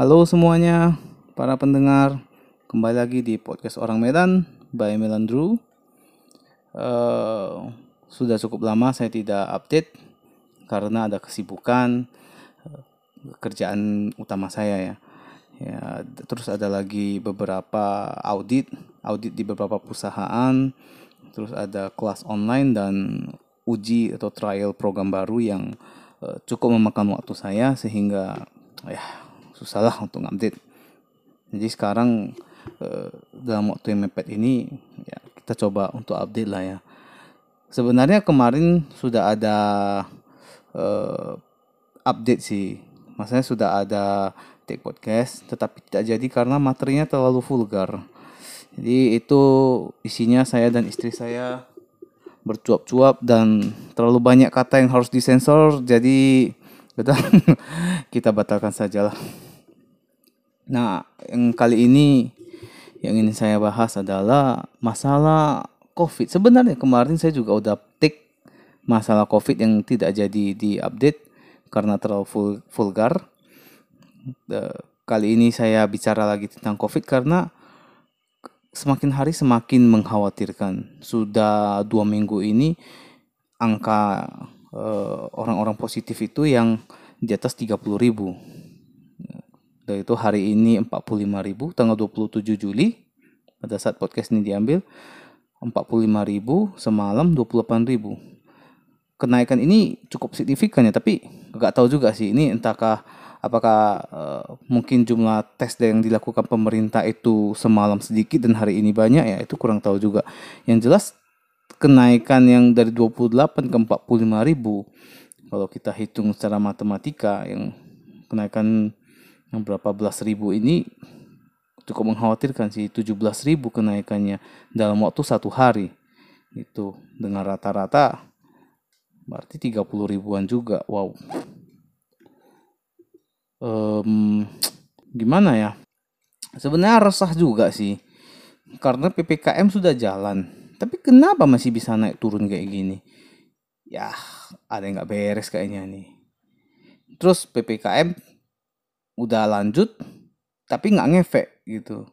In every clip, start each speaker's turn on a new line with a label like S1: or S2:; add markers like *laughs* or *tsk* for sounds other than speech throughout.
S1: Halo semuanya, para pendengar. Kembali lagi di podcast Orang Medan by Melandru. Uh, sudah cukup lama saya tidak update karena ada kesibukan uh, kerjaan utama saya ya. Ya, terus ada lagi beberapa audit, audit di beberapa perusahaan, terus ada kelas online dan uji atau trial program baru yang uh, cukup memakan waktu saya sehingga ya susah lah untuk update. Jadi sekarang uh, dalam waktu yang mepet ini ya kita coba untuk update lah ya. Sebenarnya kemarin sudah ada uh, update sih. Maksudnya sudah ada take podcast tetapi tidak jadi karena materinya terlalu vulgar. Jadi itu isinya saya dan istri saya bercuap-cuap dan terlalu banyak kata yang harus disensor jadi *laughs* kita batalkan sajalah. Nah, yang kali ini yang ingin saya bahas adalah masalah COVID. Sebenarnya kemarin saya juga udah take masalah COVID yang tidak jadi di update karena terlalu vulgar kali ini saya bicara lagi tentang COVID karena semakin hari semakin mengkhawatirkan. Sudah dua minggu ini angka orang-orang uh, positif itu yang di atas 30 ribu. Dan itu hari ini 45 ribu, tanggal 27 Juli pada saat podcast ini diambil 45 ribu, semalam 28 ribu. Kenaikan ini cukup signifikan ya, tapi nggak tahu juga sih ini entahkah apakah uh, mungkin jumlah tes yang dilakukan pemerintah itu semalam sedikit dan hari ini banyak ya itu kurang tahu juga. Yang jelas kenaikan yang dari 28 ke 45 ribu kalau kita hitung secara matematika yang kenaikan yang berapa belas ribu ini cukup mengkhawatirkan sih 17 ribu kenaikannya dalam waktu satu hari. Itu dengan rata-rata berarti 30 ribuan juga wow. Um, gimana ya? Sebenarnya resah juga sih karena ppkm sudah jalan. Tapi kenapa masih bisa naik turun kayak gini? Ya ada yang nggak beres kayaknya nih. Terus ppkm udah lanjut tapi nggak ngefek gitu.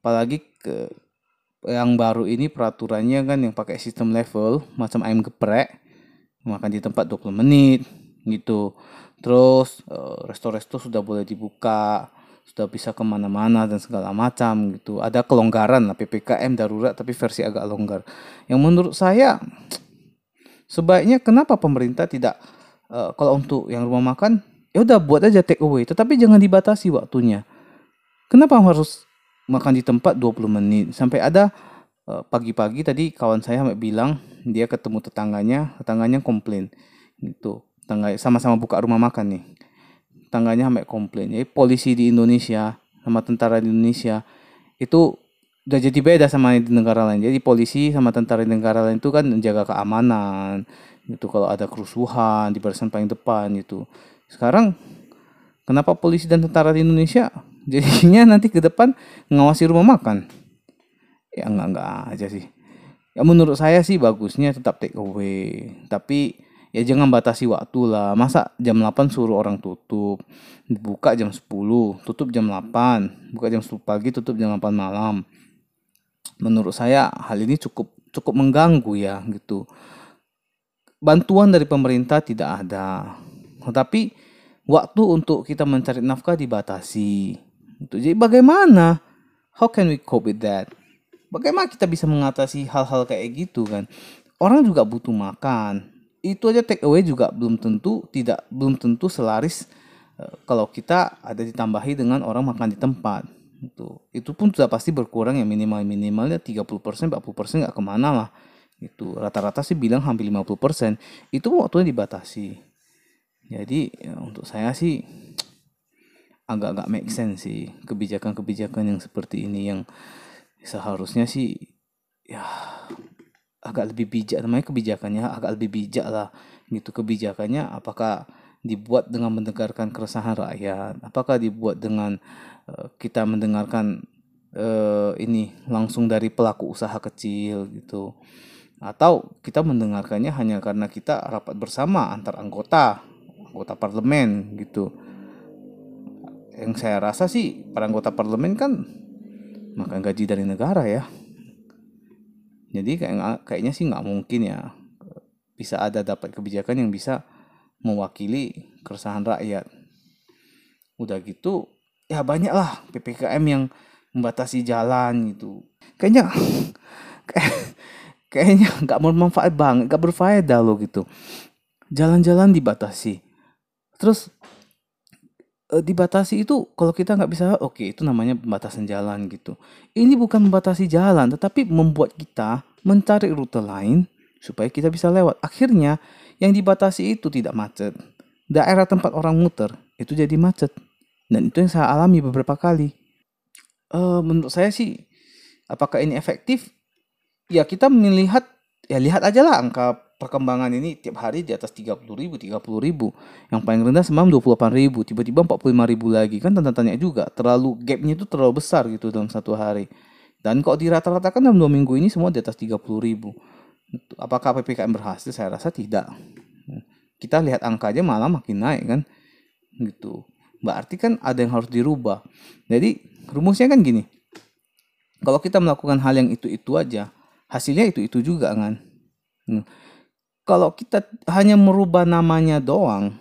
S1: Apalagi ke yang baru ini peraturannya kan yang pakai sistem level macam ayam geprek makan di tempat 20 menit gitu. Terus eh, resto-resto sudah boleh dibuka sudah bisa ke mana-mana dan segala macam gitu. Ada kelonggaran lah ppkm darurat tapi versi agak longgar. Yang menurut saya *tsk* sebaiknya kenapa pemerintah tidak uh, kalau untuk yang rumah makan ya udah buat aja take away. Tetapi jangan dibatasi waktunya. Kenapa harus makan di tempat 20 menit? Sampai ada eh, pagi-pagi tadi kawan saya bilang dia ketemu tetangganya tetangganya komplain. Gitu. Tangga sama-sama buka rumah makan nih. Tangganya sampai komplain. Jadi polisi di Indonesia sama tentara di Indonesia itu udah jadi beda sama di negara lain. Jadi polisi sama tentara di negara lain itu kan menjaga keamanan. Itu kalau ada kerusuhan di barisan paling depan itu sekarang kenapa polisi dan tentara di Indonesia jadinya nanti ke depan ngawasi rumah makan? Ya enggak enggak aja sih. Ya menurut saya sih bagusnya tetap take away. Tapi ya jangan batasi waktu lah. Masa jam 8 suruh orang tutup? Buka jam 10 tutup jam 8 buka jam 10 pagi tutup jam 8 malam. Menurut saya hal ini cukup cukup mengganggu ya gitu. Bantuan dari pemerintah tidak ada tetapi waktu untuk kita mencari nafkah dibatasi. Jadi bagaimana? How can we cope with that? Bagaimana kita bisa mengatasi hal-hal kayak gitu kan? Orang juga butuh makan. Itu aja take away juga belum tentu tidak belum tentu selaris uh, kalau kita ada ditambahi dengan orang makan di tempat. Itu itu pun sudah pasti berkurang ya minimal minimalnya 30% 40% nggak ke mana lah. Itu rata-rata sih bilang hampir 50% itu waktunya dibatasi jadi ya, untuk saya sih agak-agak make sense sih. Kebijakan-kebijakan yang seperti ini yang seharusnya sih ya agak lebih bijak. Namanya kebijakannya agak lebih bijak lah gitu. Kebijakannya apakah dibuat dengan mendengarkan keresahan rakyat? Apakah dibuat dengan uh, kita mendengarkan uh, ini langsung dari pelaku usaha kecil gitu. Atau kita mendengarkannya hanya karena kita rapat bersama antar anggota anggota parlemen gitu. Yang saya rasa sih para anggota parlemen kan makan gaji dari negara ya. Jadi kayak kayaknya sih nggak mungkin ya bisa ada dapat kebijakan yang bisa mewakili keresahan rakyat. Udah gitu ya banyak lah ppkm yang membatasi jalan gitu. Kayaknya kayak, *laughs* kayaknya nggak bermanfaat banget nggak berfaedah loh gitu. Jalan-jalan dibatasi terus e, dibatasi itu kalau kita nggak bisa oke okay, itu namanya pembatasan jalan gitu. Ini bukan membatasi jalan tetapi membuat kita mencari rute lain supaya kita bisa lewat. Akhirnya yang dibatasi itu tidak macet. Daerah tempat orang muter itu jadi macet. Dan itu yang saya alami beberapa kali. E, menurut saya sih apakah ini efektif? Ya kita melihat ya lihat aja lah angka perkembangan ini tiap hari di atas 30 ribu, 30 ribu. Yang paling rendah semalam 28 ribu, tiba-tiba 45 ribu lagi. Kan tanda tanya juga, terlalu gapnya itu terlalu besar gitu dalam satu hari. Dan kok di rata-ratakan dalam dua minggu ini semua di atas 30 ribu. Apakah PPKM berhasil? Saya rasa tidak. Kita lihat angka aja malah makin naik kan. Gitu. Berarti kan ada yang harus dirubah. Jadi rumusnya kan gini. Kalau kita melakukan hal yang itu-itu aja, hasilnya itu-itu juga kan. Kalau kita hanya merubah namanya doang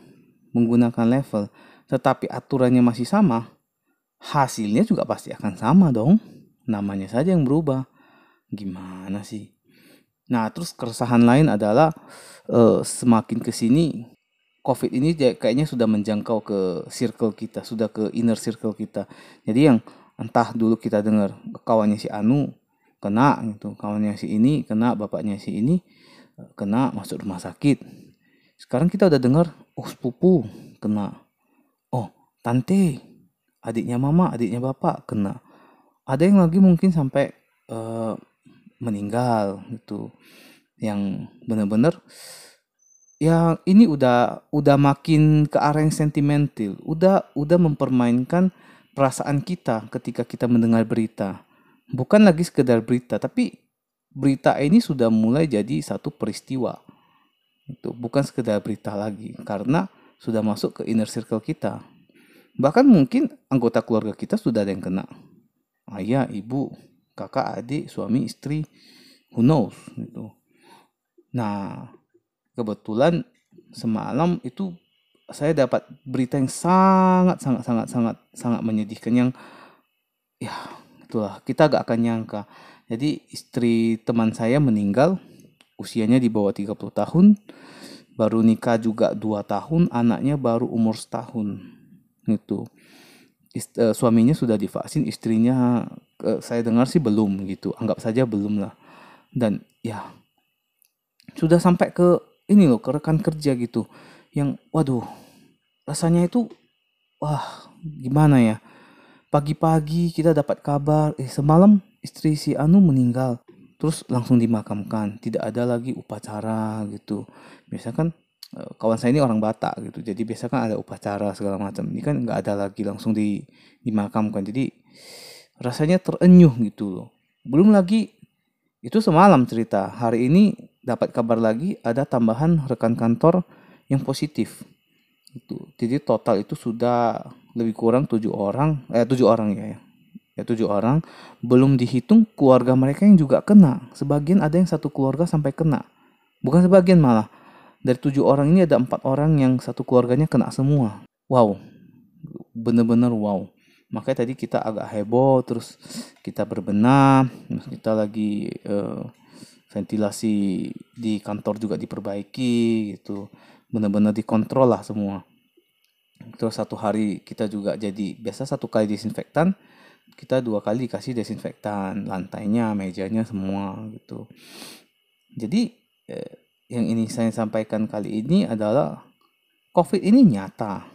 S1: menggunakan level, tetapi aturannya masih sama, hasilnya juga pasti akan sama dong. Namanya saja yang berubah. Gimana sih? Nah, terus keresahan lain adalah uh, semakin ke sini COVID ini kayaknya sudah menjangkau ke circle kita, sudah ke inner circle kita. Jadi yang entah dulu kita dengar kawannya si Anu kena gitu, kawannya si ini kena, bapaknya si ini, kena masuk rumah sakit. Sekarang kita udah dengar, oh sepupu kena. Oh, tante, adiknya mama, adiknya bapak kena. Ada yang lagi mungkin sampai uh, meninggal gitu. Yang benar-benar ya ini udah udah makin ke arah yang sentimental, udah udah mempermainkan perasaan kita ketika kita mendengar berita. Bukan lagi sekedar berita, tapi berita ini sudah mulai jadi satu peristiwa. Itu bukan sekedar berita lagi karena sudah masuk ke inner circle kita. Bahkan mungkin anggota keluarga kita sudah ada yang kena. Ayah, ibu, kakak, adik, suami, istri, who knows gitu. Nah, kebetulan semalam itu saya dapat berita yang sangat sangat sangat sangat sangat menyedihkan yang ya itulah kita gak akan nyangka jadi istri teman saya meninggal usianya di bawah 30 tahun. Baru nikah juga 2 tahun, anaknya baru umur setahun. Itu. Ist, uh, suaminya sudah divaksin, istrinya uh, saya dengar sih belum gitu. Anggap saja belum lah. Dan ya sudah sampai ke ini loh, ke rekan kerja gitu. Yang waduh, rasanya itu wah, gimana ya? Pagi-pagi kita dapat kabar, eh semalam istri si Anu meninggal terus langsung dimakamkan. Tidak ada lagi upacara gitu. Biasa kan eh, kawan saya ini orang Batak gitu. Jadi biasa kan ada upacara segala macam. Ini kan nggak ada lagi langsung di dimakamkan. Jadi rasanya terenyuh gitu loh. Belum lagi itu semalam cerita. Hari ini dapat kabar lagi ada tambahan rekan kantor yang positif. Itu jadi total itu sudah lebih kurang tujuh orang eh tujuh orang ya, ya tujuh orang, belum dihitung keluarga mereka yang juga kena. Sebagian ada yang satu keluarga sampai kena. Bukan sebagian malah. Dari tujuh orang ini ada empat orang yang satu keluarganya kena semua. Wow, bener-bener wow. Makanya tadi kita agak heboh, terus kita berbenah, kita lagi uh, ventilasi di kantor juga diperbaiki gitu. Bener-bener dikontrol lah semua. Terus satu hari kita juga jadi biasa satu kali disinfektan, kita dua kali kasih desinfektan lantainya mejanya semua gitu. Jadi eh, yang ini saya sampaikan kali ini adalah covid ini nyata.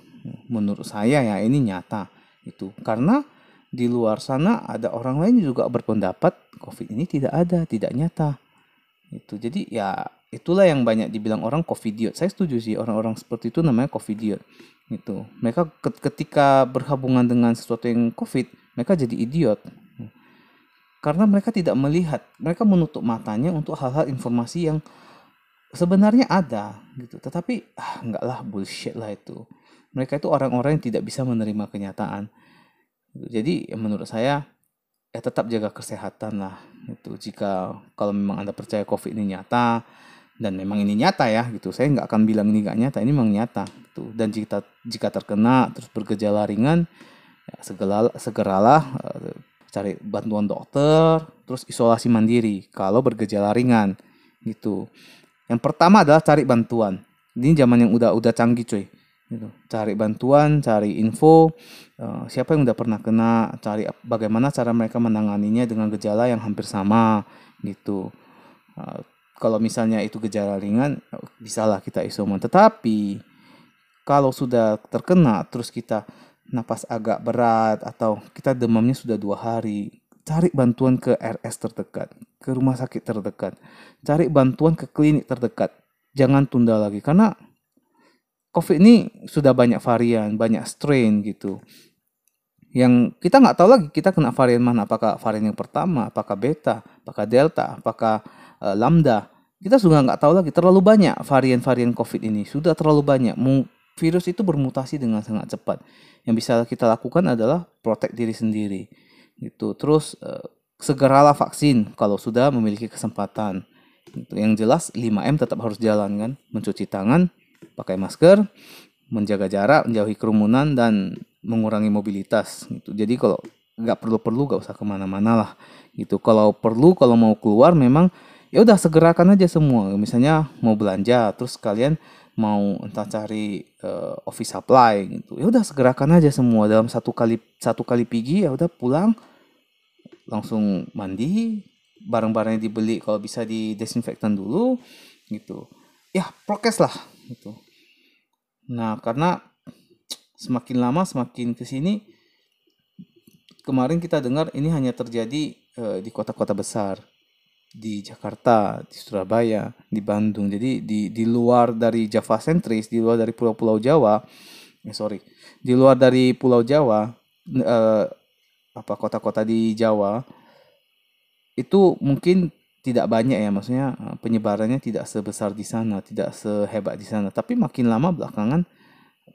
S1: Menurut saya ya ini nyata itu karena di luar sana ada orang lain juga berpendapat covid ini tidak ada tidak nyata itu jadi ya itulah yang banyak dibilang orang covidiot saya setuju sih orang-orang seperti itu namanya covidiot itu mereka ketika berhubungan dengan sesuatu yang covid mereka jadi idiot. Karena mereka tidak melihat mereka menutup matanya untuk hal-hal informasi yang sebenarnya ada gitu. Tetapi ah enggak lah bullshit lah itu. Mereka itu orang-orang yang tidak bisa menerima kenyataan. Jadi menurut saya ya tetap jaga kesehatan lah itu jika kalau memang anda percaya covid ini nyata dan memang ini nyata ya gitu. Saya nggak akan bilang ini nggak nyata ini memang nyata gitu. Dan jika jika terkena terus bergejala ringan ya segera segeralah uh, cari bantuan dokter terus isolasi mandiri kalau bergejala ringan gitu. Yang pertama adalah cari bantuan. Ini zaman yang udah udah canggih cuy. Gitu. cari bantuan cari info uh, siapa yang udah pernah kena cari bagaimana cara mereka menanganinya dengan gejala yang hampir sama gitu. Uh, kalau misalnya itu gejala ringan bisalah kita isoman. Tetapi kalau sudah terkena terus kita napas agak berat atau kita demamnya sudah dua hari cari bantuan ke RS terdekat ke rumah sakit terdekat cari bantuan ke klinik terdekat jangan tunda lagi karena COVID ini sudah banyak varian, banyak strain gitu. Yang kita nggak tahu lagi kita kena varian mana, apakah varian yang pertama, apakah beta, apakah delta, apakah uh, lambda. Kita sudah nggak tahu lagi terlalu banyak varian-varian COVID ini, sudah terlalu banyak. Virus itu bermutasi dengan sangat cepat. Yang bisa kita lakukan adalah protek diri sendiri. Gitu. Terus uh, segeralah vaksin kalau sudah memiliki kesempatan. Gitu. Yang jelas 5M tetap harus jalan kan, mencuci tangan, pakai masker, menjaga jarak, menjauhi kerumunan dan mengurangi mobilitas gitu. Jadi kalau nggak perlu-perlu nggak usah ke mana-mana lah gitu. Kalau perlu kalau mau keluar memang ya udah segerakan aja semua. Misalnya mau belanja terus kalian mau entah cari uh, office supply gitu. Ya udah segerakan aja semua. Dalam satu kali satu kali pergi ya udah pulang. Langsung mandi. Barang-barangnya dibeli kalau bisa di desinfektan dulu gitu. Ya prokes lah gitu. Nah, karena semakin lama semakin ke sini kemarin kita dengar ini hanya terjadi uh, di kota-kota besar di Jakarta, di Surabaya, di Bandung. Jadi di di luar dari Java sentris, di luar dari pulau-pulau Jawa, eh, sorry, di luar dari Pulau Jawa, uh, apa kota-kota di Jawa itu mungkin tidak banyak ya maksudnya eh, penyebarannya tidak sebesar di sana tidak sehebat di sana tapi makin lama belakangan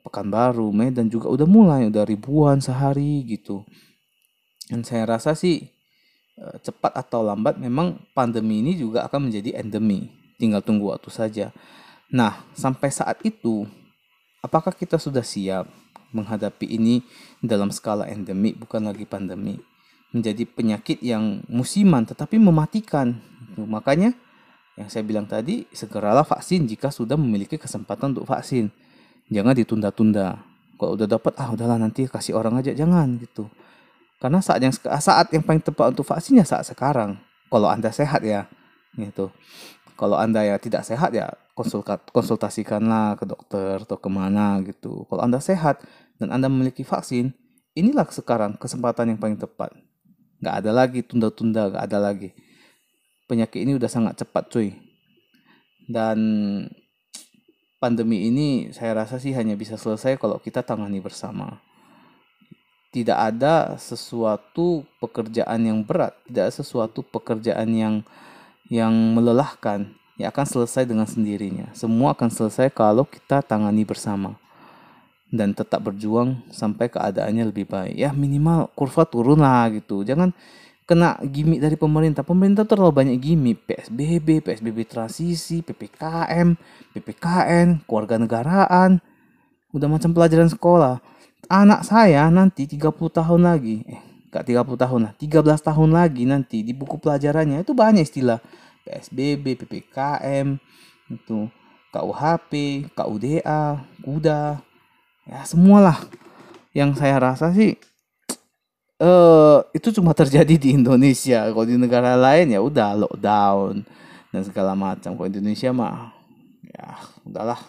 S1: Pekanbaru Medan juga udah mulai udah ribuan sehari gitu dan saya rasa sih eh, cepat atau lambat memang pandemi ini juga akan menjadi endemi tinggal tunggu waktu saja nah sampai saat itu apakah kita sudah siap menghadapi ini dalam skala endemi bukan lagi pandemi menjadi penyakit yang musiman tetapi mematikan Makanya yang saya bilang tadi, segeralah vaksin jika sudah memiliki kesempatan untuk vaksin. Jangan ditunda-tunda. Kalau udah dapat, ah udahlah nanti kasih orang aja, jangan gitu. Karena saat yang saat yang paling tepat untuk vaksinnya saat sekarang. Kalau anda sehat ya, gitu. Kalau anda ya tidak sehat ya konsultat konsultasikanlah ke dokter atau ke mana gitu. Kalau anda sehat dan anda memiliki vaksin, inilah sekarang kesempatan yang paling tepat. Gak ada lagi tunda-tunda, gak ada lagi penyakit ini udah sangat cepat cuy dan pandemi ini saya rasa sih hanya bisa selesai kalau kita tangani bersama tidak ada sesuatu pekerjaan yang berat tidak ada sesuatu pekerjaan yang yang melelahkan yang akan selesai dengan sendirinya semua akan selesai kalau kita tangani bersama dan tetap berjuang sampai keadaannya lebih baik ya minimal kurva turun lah gitu jangan kena gimmick dari pemerintah. Pemerintah terlalu banyak gimmick, PSBB, PSBB transisi, PPKM, PPKN, keluarga negaraan. Udah macam pelajaran sekolah. Anak saya nanti 30 tahun lagi, eh gak 30 tahun lah, 13 tahun lagi nanti di buku pelajarannya itu banyak istilah PSBB, PPKM, itu KUHP, KUDA, KUDA, ya semualah. Yang saya rasa sih uh, *tsk* itu cuma terjadi di Indonesia. Kalau di negara lain ya udah lockdown dan segala macam. Kalau Indonesia mah ya udahlah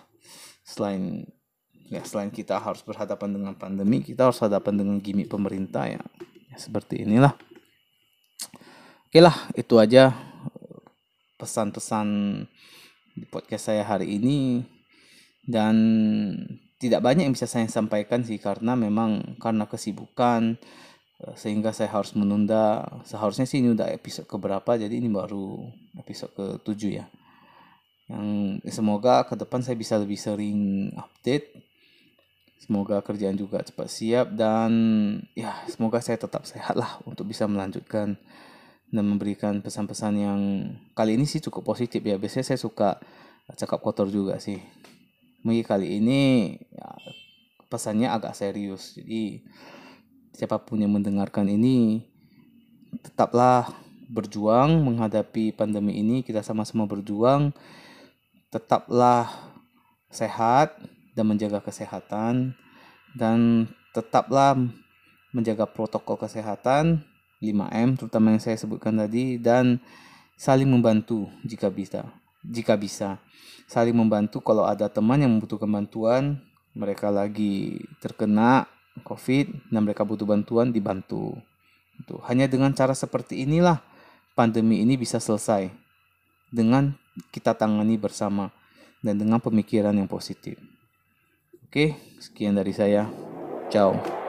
S1: selain ya selain kita harus berhadapan dengan pandemi, kita harus hadapan dengan gimmick pemerintah ya, ya seperti inilah. Oke lah, itu aja pesan-pesan di podcast saya hari ini. Dan tidak banyak yang bisa saya sampaikan sih karena memang karena kesibukan Eh, sehingga saya harus menunda. Seharusnya sih ini udah episode keberapa jadi ini baru episode ke 7 ya. Yang semoga ke depan saya bisa lebih sering update Semoga kerjaan juga cepat siap dan ya semoga saya tetap sehat lah untuk bisa melanjutkan dan memberikan pesan-pesan yang kali ini sih cukup positif ya. Biasanya saya suka cakap kotor juga sih. Mungkin kali ini ya, pesannya agak serius. Jadi siapa pun yang mendengarkan ini tetaplah berjuang menghadapi pandemi ini. Kita sama-sama berjuang. Tetaplah sehat dan menjaga kesehatan dan tetaplah menjaga protokol kesehatan 5M terutama yang saya sebutkan tadi dan saling membantu jika bisa jika bisa saling membantu kalau ada teman yang membutuhkan bantuan mereka lagi terkena COVID dan mereka butuh bantuan dibantu itu hanya dengan cara seperti inilah pandemi ini bisa selesai dengan kita tangani bersama dan dengan pemikiran yang positif. Oke, sekian dari saya. Ciao.